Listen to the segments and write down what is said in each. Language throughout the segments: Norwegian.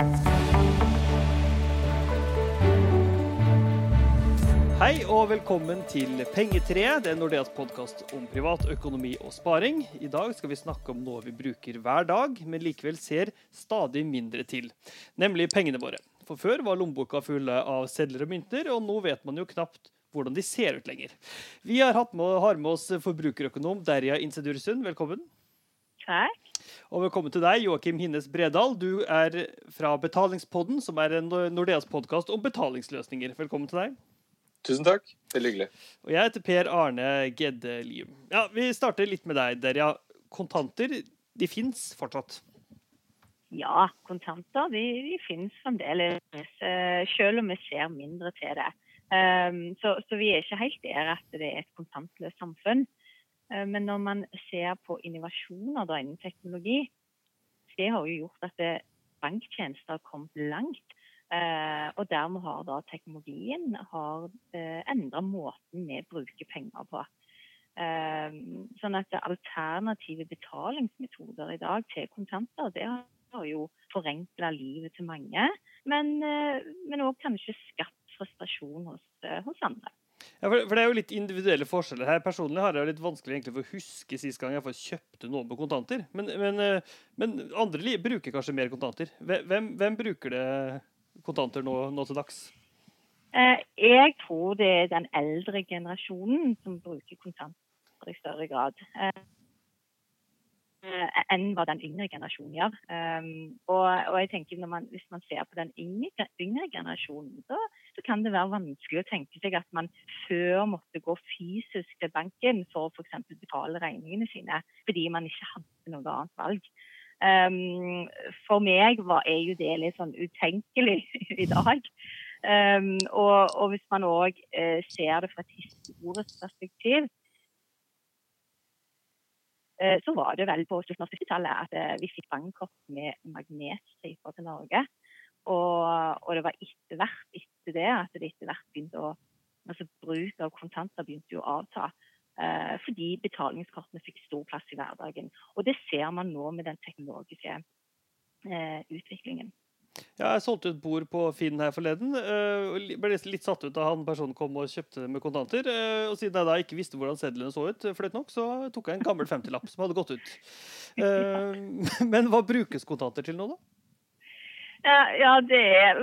Hei og velkommen til Pengetreet, det er Nordeas podkast om privat økonomi og sparing. I dag skal vi snakke om noe vi bruker hver dag, men likevel ser stadig mindre til, nemlig pengene våre. For før var lommeboka fulle av sedler og mynter, og nå vet man jo knapt hvordan de ser ut lenger. Vi har, med, har med oss forbrukerøkonom Derja Insedursund, velkommen. Takk. Og velkommen til deg, Joakim Hinnes Bredal. Du er fra Betalingspodden, som er en Nordeas podkast om betalingsløsninger. Velkommen til deg. Tusen takk. Veldig hyggelig. Og jeg heter Per Arne Gedde Lium. Ja, vi starter litt med deg, Derja. Kontanter, de fins fortsatt? Ja, kontanter de, de finnes fremdeles, eh, selv om vi ser mindre til det. Um, så, så, vi er ikke helt der at det er et kontantløst samfunn. Uh, men når man ser på innovasjoner da innen teknologi, det har jo gjort at banktjenester har kommet langt. Eh, og dermed har da teknologien har eh, endra måten vi bruker penger på. Eh, sånn at alternative betalingsmetoder i dag til kontanter, det har jo forenkla livet til mange. Men òg kanskje skapt frustrasjon hos, hos andre. Ja, for, Det er jo litt individuelle forskjeller her. Personlig har jeg litt vanskelig egentlig for å huske sist gang jeg kjøpte noe med kontanter. Men, men, men andre bruker kanskje mer kontanter. Hvem, hvem bruker det kontanter nå, nå til dags? Eh, jeg tror det er den eldre generasjonen som bruker kontanter i større grad. Eh, enn hva den yngre generasjonen gjør. Um, og, og, jeg tenker man, Hvis man ser på den yngre, yngre generasjonen, så, så, kan det være vanskelig å tenke seg at man før måtte gå fysisk til banken for å f.eks. betale regningene sine, fordi man ikke hadde noe annet valg. Um, for meg var, er jo det litt sånn utenkelig i dag. Um, og, og, hvis man òg uh, eh, ser det fra et historisk perspektiv, så var det vel på slutten av 70-tallet at uh, vi fikk bankkort med magnetstriper til Norge. Og, og, det var etter hvert etter det at det etter hvert begynte å altså Bruk av kontanter begynte jo å avta. Eh, fordi betalingskortene fikk stor plass i hverdagen. Og det ser man nå med den teknologiske eh, utviklingen. Ja, jeg solgte et bord på Finn her forleden. Uh, ble litt satt ut da han personen kom og kjøpte med kontanter. og siden jeg da ikke visste hvordan sedlene så ut, fløyt nok, så tok jeg en gammel 50-lapp som hadde gått ut. men hva brukes kontanter til nå, da? Ja, ja, det er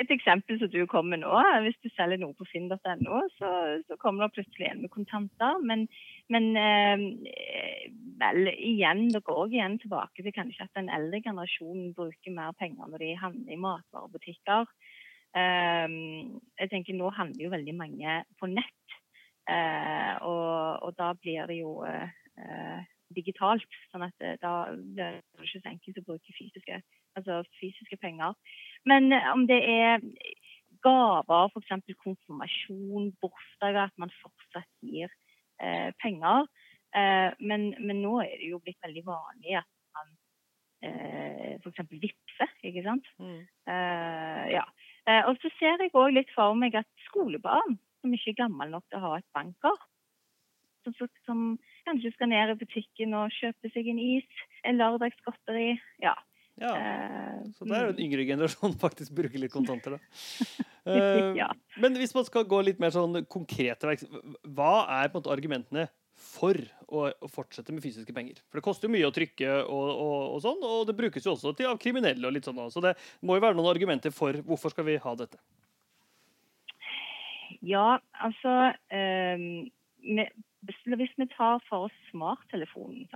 et eksempel som du kommer med nå. Hvis du selger noe på finn.no, så, så, kommer det plutselig en med kontanter. Men, men eh, vel, igjen, det går igjen tilbake til kanskje at den eldre generasjonen bruker mer penger når de handler i matvarebutikker. Um, jeg tenker Nå handler jo veldig mange på nett, uh, og, og, da blir det jo uh, digitalt. sånn at eh, da blir det ikke så enkelt å bruke fysiske, altså fysiske penger. Men om det er gaver, f.eks. konfirmasjon, bursdager, at man fortsatt gir uh, penger. Eh, men, men, nå er det jo blitt veldig vanlig at man eh, f.eks. vippser, ikke sant. Mm. Eh, ja. Eh, og så ser jeg òg litt for meg at skolebarn som ikke er gamle nok til å ha et bankkort, som, som, kanskje skal ned i butikken og kjøpe seg en is, en lørdagsgodteri. Ja. ja. Så der er jo en mm. yngre generasjon faktisk bruker litt kontanter, da. Ja. Men hvis man skal gå litt mer sånn konkrete verk, hva er på en måte argumentene for å, fortsette med fysiske penger? For det koster jo mye å trykke og, og, og sånn, og det brukes jo også til, av kriminelle og litt sånn. Så det må jo være noen argumenter for hvorfor skal vi ha dette? Ja, altså øh, hvis vi tar for oss smarttelefonen,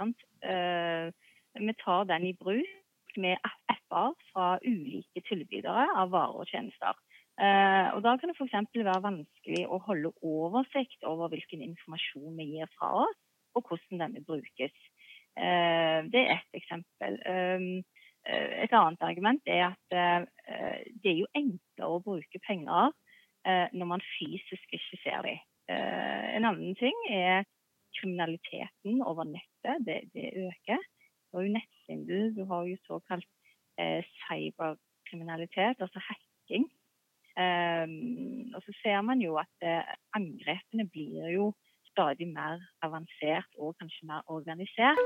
uh, vi tar den i bruk med apper fra ulike tilbydere av varer og tjenester. Uh, og Da kan det f.eks. være vanskelig å holde oversikt over hvilken informasjon vi gir fra oss, og hvordan denne brukes. Uh, det er ett eksempel. Um, et annet argument er at det er jo enklere å bruke penger når man fysisk ikke ser dem. Eh, en annen ting er kriminaliteten over nettet. Det, det øker. Du har jo nettsvindel, du har jo såkalt eh, cyberkriminalitet, altså hacking. Um, og så ser man jo at eh, angrepene blir jo stadig mer avansert og kanskje mer organisert.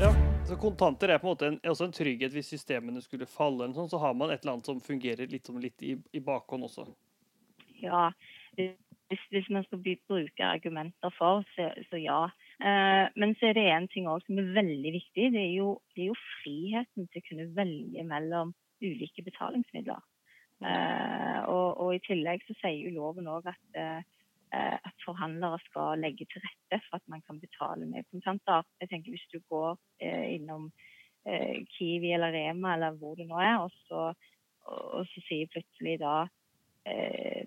Ja, Så kontanter er på en måte en, også en trygghet hvis systemene skulle falle, sånn, så har man et eller annet som fungerer litt, som litt i, i bakhånd også. Ja, hvis, hvis man skal bruke argumenter for, så, så ja. Eh, men så er det en ting også som er veldig viktig. Det er, jo, det er jo friheten til å kunne velge mellom ulike betalingsmidler. Eh, og, og, i tillegg så sier jo loven òg at, eh, at, forhandlere skal legge til rette for at man kan betale med kontanter. Jeg tenker Hvis du går eh, innom Kiwi eller Rema eller hvor det nå er, og så, og, så sier plutselig da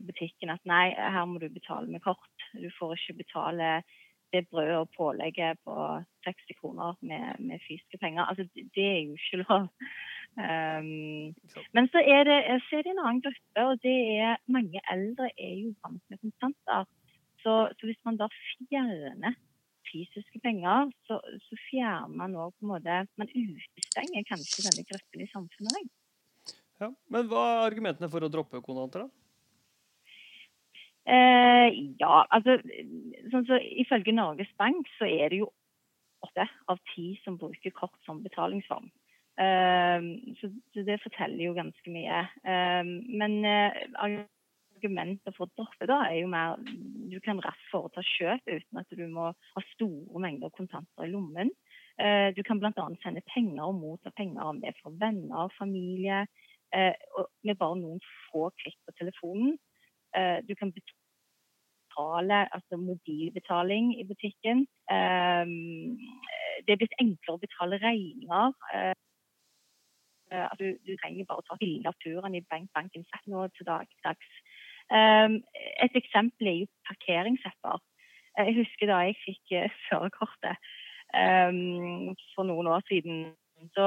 butikken at nei, her må du betale med kort. Du får ikke betale det brødet og pålegget på 60 kroner med, med fysiske penger. Altså, det er jo ikke lov. Um, men så er, det, så er, det, en annen gruppe, og det er mange eldre er jo vant med kontanter. Så, så, hvis man da fjerner fysiske penger, så, så fjerner man òg på en måte Man utestenger kanskje denne gruppen i samfunnet. Ja, men hva er argumentene for å droppe kontanter, da? Eh, ja, altså sånn så Ifølge Norges Bank så er det jo åtte av ti som bruker kort som betalingsform. Ehm, så, det forteller jo ganske mye. Ehm, men argumenter argumentet for å droppe da er jo mer du kan raskt foreta kjøp uten at du må ha store mengder kontanter i lommen. Eh, du kan bl.a. sende penger og motta penger om det fra venner og familie. Eh, med bare noen få klikk på telefonen. Du kan betale altså mobilbetaling i butikken. Ehm, det er blitt enklere å betale regninger. Eh, at du, du, trenger bare å ta bilde av turen i bank bankens app nå til dag, dags. Um, et eksempel er jo parkeringshepper. Eh, jeg husker da jeg fikk uh, førerkortet um, for noen år siden. Så,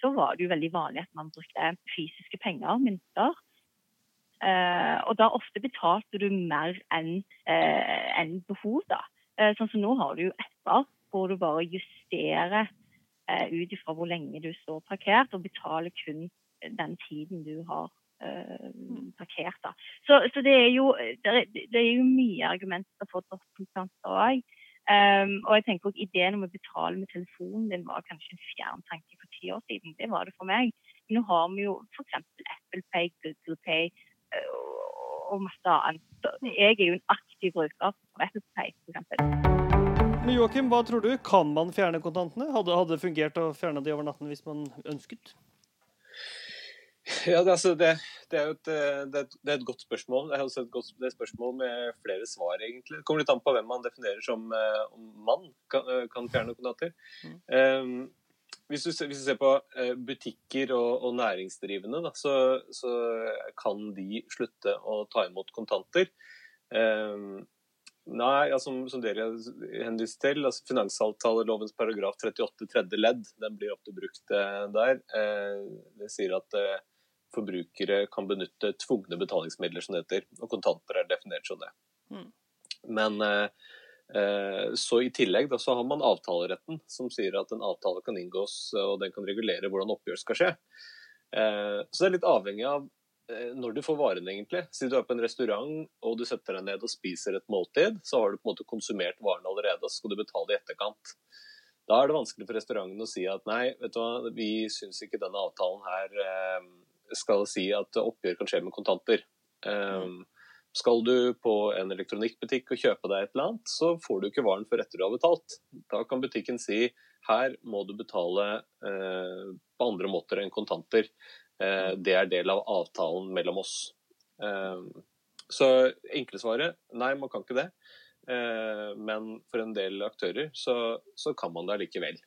så, var det jo veldig vanlig at man brukte fysiske penger, mynter. Uh, og da ofte betalte du mer enn uh, en behov, da. sånn som nå har du jo apper hvor du bare justerer Eh, ut ifra hvor lenge du står parkert, og betaler kun den tiden du har uh, parkert. Da. Så, så det, er jo, det, er, det, er jo, mye argumenter for drosjekontanter òg. Um, og jeg tenker også Ideen om å betale med telefonen din var kanskje en fjern tanke for ti år siden. Det var det for meg. Men nå har vi jo f.eks. Apple Pay, Google Pay og masse annet. Jeg er jo en aktiv bruker av Apple Pay, f.eks. Men Joakim, hva tror du? Kan man fjerne kontantene? Hadde, hadde det fungert å fjerne de over natten hvis man ønsket? Ja, det, altså, det, det, er jo et, det, er et, godt spørsmål. Det er også et godt et spørsmål med flere svar, egentlig. Det kommer litt an på hvem man definerer som uh, om mann kan, uh, kan, fjerne kontanter. Mm. Um, hvis, du, hvis, du, ser på butikker og, og næringsdrivende, da, så, så, kan de slutte å ta imot kontanter. Um, Nei, ja, som, som, dere henviste til, altså finansavtalelovens paragraf 38 tredje ledd, den blir ofte brukt eh, der. Eh, det sier at eh, forbrukere kan benytte tvungne betalingsmidler, som det heter. Og kontanter er definert som det. Mm. Men eh, eh, så i tillegg da, så har man avtaleretten, som sier at en avtale kan inngås, og den kan regulere hvordan oppgjør skal skje. Eh, så det er litt avhengig av når du får varene, egentlig. Si du er på en restaurant og du setter deg ned og spiser et måltid, så har du på en måte konsumert varene allerede, og så skal du betale i etterkant. Da er det vanskelig for restauranten å si at nei, vet du hva, vi syns ikke denne avtalen her eh, skal si at oppgjør kan skje med kontanter. Um, skal du på en elektronikkbutikk og kjøpe deg et eller annet, så får du ikke varen før etter du har betalt. Da kan butikken si her må du betale eh, på andre måter enn kontanter. Eh, det er del av avtalen mellom oss. Eh, så enkle svaret nei, man kan ikke det. Eh, men for en del aktører så, så kan man det likevel.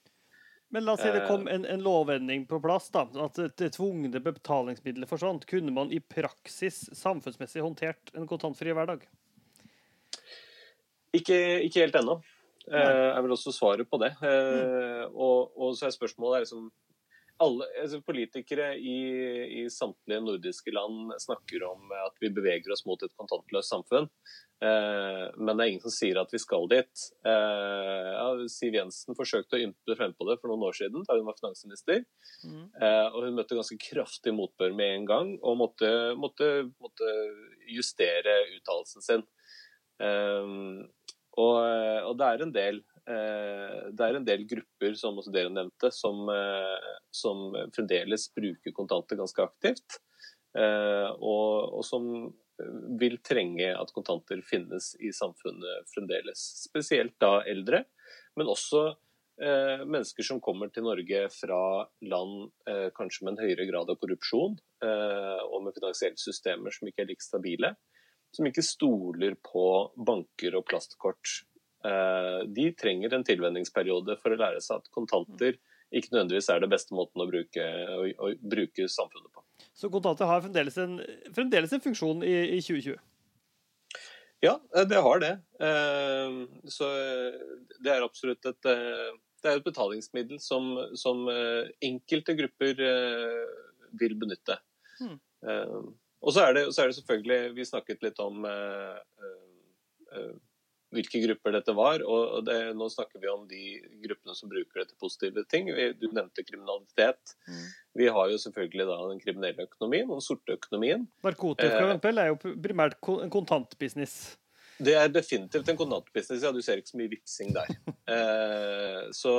Men la oss si det kom en, en lovendring på plass, da, at det tvungne betalingsmiddelet forsvant. Kunne man i praksis samfunnsmessig håndtert en kontantfri hverdag? Ikke, ikke helt ennå. Jeg er vel også svaret på det. Mm. og, og, så er spørsmålet er liksom alle, altså politikere i, i, samtlige nordiske land snakker om at vi beveger oss mot et kontantløst samfunn. Eh, men det er ingen som sier at vi skal dit. Eh, ja, Siv Jensen forsøkte å ymte frem på det for noen år siden da hun var finansminister. Mm. Eh, og hun møtte ganske kraftig motbør med en gang og måtte, måtte, måtte justere uttalelsen sin. Eh, og, og, det er en del det er en del grupper, som også dere nevnte, som, som fremdeles bruker kontanter ganske aktivt. Og, og, som vil trenge at kontanter finnes i samfunnet fremdeles. Spesielt da eldre, men også eh, mennesker som kommer til Norge fra land eh, kanskje med en høyere grad av korrupsjon eh, og med finansielle systemer som ikke er like stabile. Som ikke stoler på banker og plastkort. Eh, de trenger en tilvenningsperiode for å lære seg at kontanter ikke nødvendigvis er det beste måten å bruke, å, å bruke samfunnet på. Så kontanter har fremdeles en, fremdeles en funksjon i, i 2020? Ja, eh, det har det. Eh, så det er absolutt et, det er et betalingsmiddel som, som enkelte grupper vil benytte. Hmm. Og så er, det, så er, det, selvfølgelig Vi snakket litt om hvilke grupper dette var. og det, Nå snakker vi om de gruppene som bruker det til positive ting. Du nevnte kriminalitet. Mm. Vi har jo selvfølgelig da den kriminelle økonomien og den sorte økonomien. Narkotika eh, er jo primært en kontantbusiness. Det er definitivt en kontantbusiness. Ja, du ser ikke så mye vipsing der. Eh, så,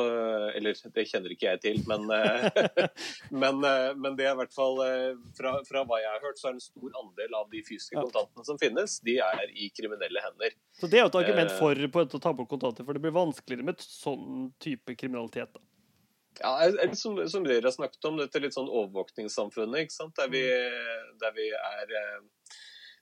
eller det kjenner ikke jeg til, men, eh, men, eh, men, det er i hvert fall eh, fra, fra, hva jeg har hørt, så er en stor andel av de fysiske kontantene som finnes, de er i kriminelle hender. Så det er jo et argument for på å ta bort kontanter, for det blir vanskeligere med et sånn type kriminalitet? da. Ja, som, som, dere har snakket om, dette litt sånn overvåkningssamfunnet, ikke sant? Der vi, der vi er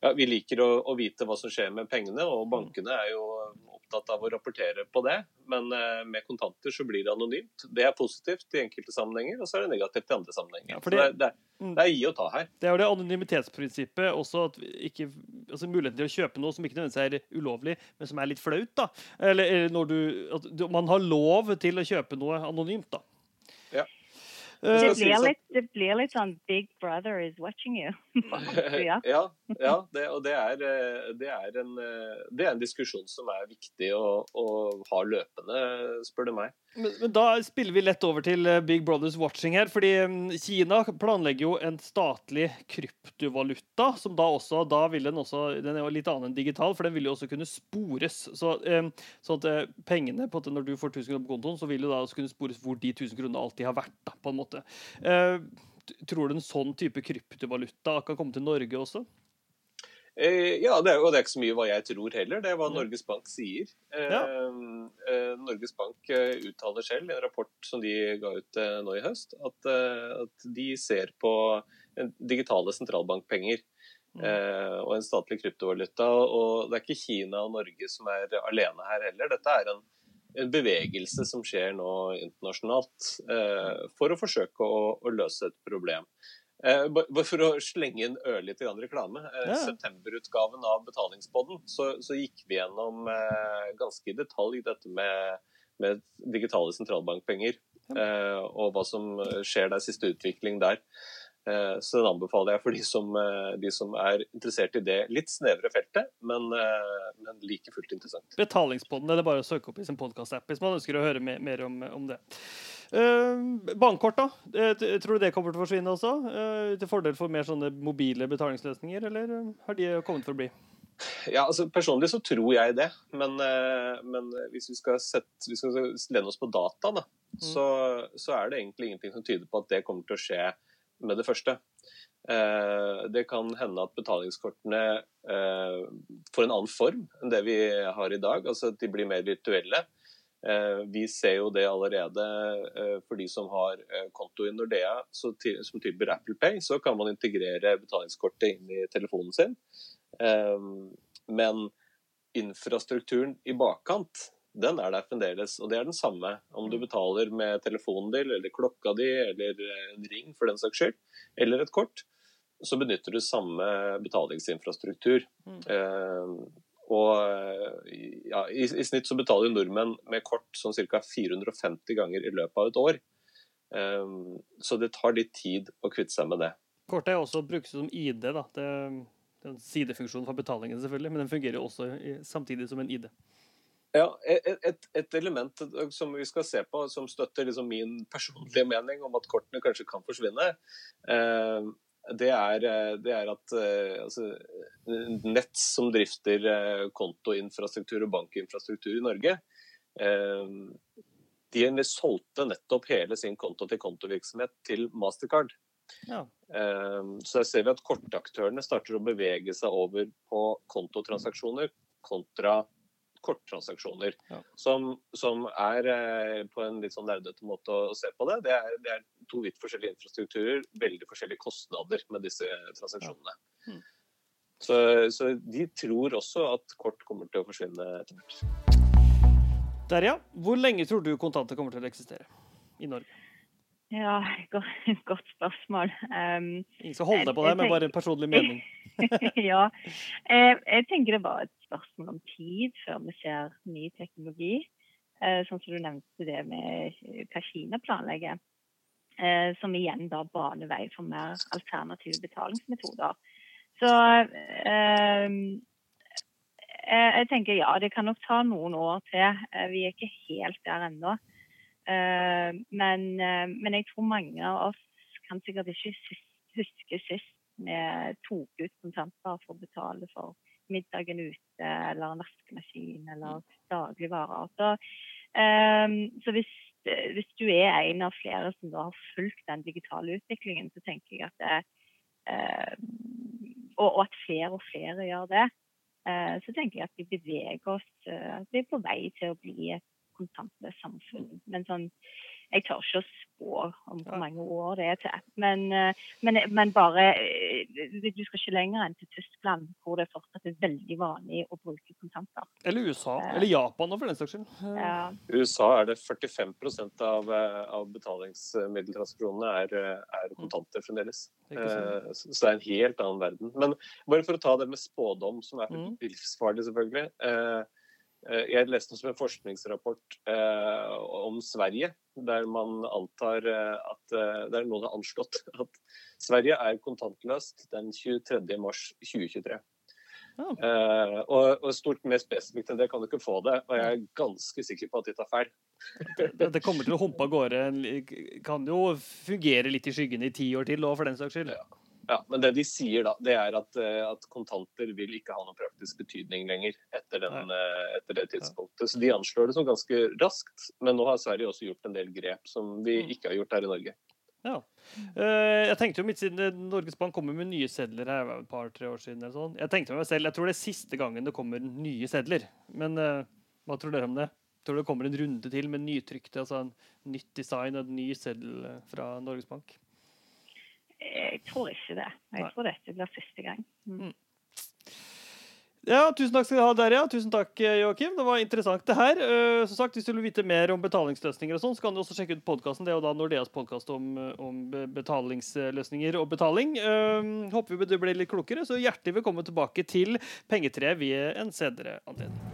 ja, vi liker å, å, vite hva som skjer med pengene, og bankene er jo opptatt av å rapportere på det. Men eh, med kontanter så blir det anonymt. Det er positivt i enkelte sammenhenger, og så er det negativt i andre sammenhenger. Ja, det, det, det, mm. det, er gi og ta her. Det er jo det anonymitetsprinsippet også, at ikke, altså muligheten til å kjøpe noe som ikke nødvendigvis er ulovlig, men som er litt flaut. da. Eller, eller når du, at man har lov til å kjøpe noe anonymt. da. Ja. Eh, det blir, litt, det blir litt sånn 'Big Brother is watching you'. ja, ja det, og det er, eh, det, er en, eh, det er, en, diskusjon som er viktig å, å ha løpende, spør du meg. Men, men, Da spiller vi lett over til Big Brothers watching her. fordi mm, Kina planlegger jo en statlig kryptovaluta. som Da også, da vil den også, den er jo litt annen enn digital, for den vil jo også kunne spores. Så, så at pengene på at Når du får 1000 kroner på kontoen, så vil jo da også kunne spores hvor de 1000 kronene alltid har vært. da, på en måte. Eh, tror du en sånn type kryptovaluta kan komme til Norge også? Eh, ja, det er, og det er ikke så mye hva jeg tror heller. Det er hva Norges Bank sier. Ja. Eh, Norges Bank uttaler selv i en rapport som de ga ut nå i høst, at, at de ser på digitale sentralbankpenger. Mm. og en statlig kryptovaluta. Og det er ikke Kina og Norge som er alene her heller. Dette er en en bevegelse som skjer nå internasjonalt eh, for å forsøke å, å løse et problem. Eh, bare for å slenge inn ørlite grann reklame. Eh, ja. Septemberutgaven av Betalingspodden så, så, gikk vi gjennom eh, ganske i detalj dette med, med digitale sentralbankpenger. Eh, og hva som skjer der, siste utvikling der. Eh, så den anbefaler jeg for de som, de som, er interessert i det litt snevre feltet, men, men like fullt interessant. Betalingspodden er det bare å søke opp i sin podkastapp hvis man ønsker å høre mer, mer om, om, det. Uh, bankkort, da? Tror du det kommer til å forsvinne også? Uh, til fordel for mer sånne mobile betalingsløsninger, eller har de kommet for å bli? Ja, altså Personlig så tror jeg det, men, men hvis vi skal, sette, vi skal lene oss på data, da, mm. så, så er det egentlig ingenting som tyder på at det kommer til å skje med det første. Det kan hende at betalingskortene får en annen form enn det vi har i dag. Altså at de blir mer virtuelle. Eh, vi ser jo det allerede for de som har konto i Nordea som tilbyr Apple Pay, så kan man integrere betalingskortet inn i telefonen sin. Men infrastrukturen i bakkant den er der fremdeles. Og det er den samme om du mm. betaler med telefonen din, eller klokka di, eller en ring for den saks skyld, eller et kort. Så benytter du samme betalingsinfrastruktur. Mm. Eh, og ja, i, i, snitt så betaler nordmenn med kort sånn ca. 450 ganger i løpet av et år. Um, så det tar litt tid å kvitte seg med det. Kortet er også brukes som ID. da. Det, det er en sidefunksjon for betalingen, selvfølgelig, men den fungerer også i, samtidig som en ID. Ja, et, et, element som vi skal se på, som støtter liksom min personlige mening om at kortene kanskje kan forsvinne, eh, det, er, det, er, at eh, altså, Nett som drifter eh, kontoinfrastruktur og bankinfrastruktur i Norge, de solgte nettopp hele sin konto-til-konto-virksomhet til Mastercard. Ja. Så der ser vi at kortaktørene starter å bevege seg over på kontotransaksjoner kontra korttransaksjoner. Ja. Som, som, er eh, på en litt sånn nerdete måte å, se på det. Det er, det er, to vidt forskjellige infrastrukturer, veldig forskjellige kostnader med disse transaksjonene. Ja. Mm. Så, så, de tror også at kort kommer til å forsvinne etter hvert. Der, ja. Hvor lenge tror du kontanter kommer til å eksistere i Norge? Ja, godt, godt spørsmål. Um, Ingen skal holde deg på det, men bare en personlig mening. ja. Jeg, jeg, tenker det var et spørsmål om tid før vi ser ny teknologi. Uh, sånn som du nevnte det med hva Kina planlegger. Uh, som igjen da baner vei for mer alternative betalingsmetoder. Så uh, jeg tenker ja, det kan nok ta noen år til. Vi er ikke helt der ennå. Eh, men, eh, men, jeg tror mange av oss kan sikkert ikke huske sist vi tok ut kontanter for å betale for middagen ute eller en vaskemaskin eller dagligvarer. Så, um, så hvis, hvis, du er en av flere som da har fulgt den digitale utviklingen, så tenker jeg at det, uh, og, og, at flere og flere gjør det, uh, så tenker jeg at vi beveger oss uh, Vi er på vei til å bli et kontantløst samfunn. Men sånn, jeg tør ikke å spå om hvor mange år det er til. Men, eh, men, men, bare Du skal ikke lenger enn til Tyskland, hvor det fortsatt er veldig vanlig å bruke kontanter. Eller USA. Eh. Eller Japan, for den saks skyld. Ja. USA er det 45% av, av betalingsmiddeltransaksjonene er, er, kontanter fremdeles. Så det er en helt annen verden. Men bare for å ta det med spådom, som er litt livsfarlig, selvfølgelig. Eh, jeg leste som en forskningsrapport eh, om Sverige, der man antar eh, at det er noen har anslått at Sverige er kontantløst den 23.3.2023. Oh. Uh, og, og, stort mer spesifikt enn det kan du ikke få det. Og jeg er ganske sikker på at de tar feil. det, kommer til å humpe av gårde. Kan jo fungere litt i skyggene i ti år til òg, for den saks skyld. Ja. Ja, men det de sier da, det er at, eh, at, kontanter vil ikke ha noen praktisk betydning lenger etter, den, eh, etter, det tidspunktet. Så de anslår det som ganske raskt. Men nå har Sverige også gjort en del grep som vi mm. ikke har gjort her i Norge. Ja. Eh, jeg tenkte jo midt siden Norges Bank kommer med nye sedler her et par-tre år siden. eller sånn. Jeg tenkte meg selv, jeg tror det er siste gangen det kommer nye sedler. Men hva tror dere om det? Tror det kommer en runde til med nytrykte, altså en nytt design og en ny seddel fra Norges Bank. Jeg tror ikke det. Jeg tror dette blir siste gang. Mm. mm. Ja, Tusen takk skal du ha, Derja. Tusen takk, Joakim. Det var interessant, det her. Uh, som sagt, Hvis du vil vite mer om betalingsløsninger, og sånn, så kan du også sjekke ut podkasten. Det er jo da Nordeas podkast om, om, betalingsløsninger og betaling. Uh, håper vi du ble litt klokere, så hjertelig velkommen tilbake til Pengetreet ved en senere anledning.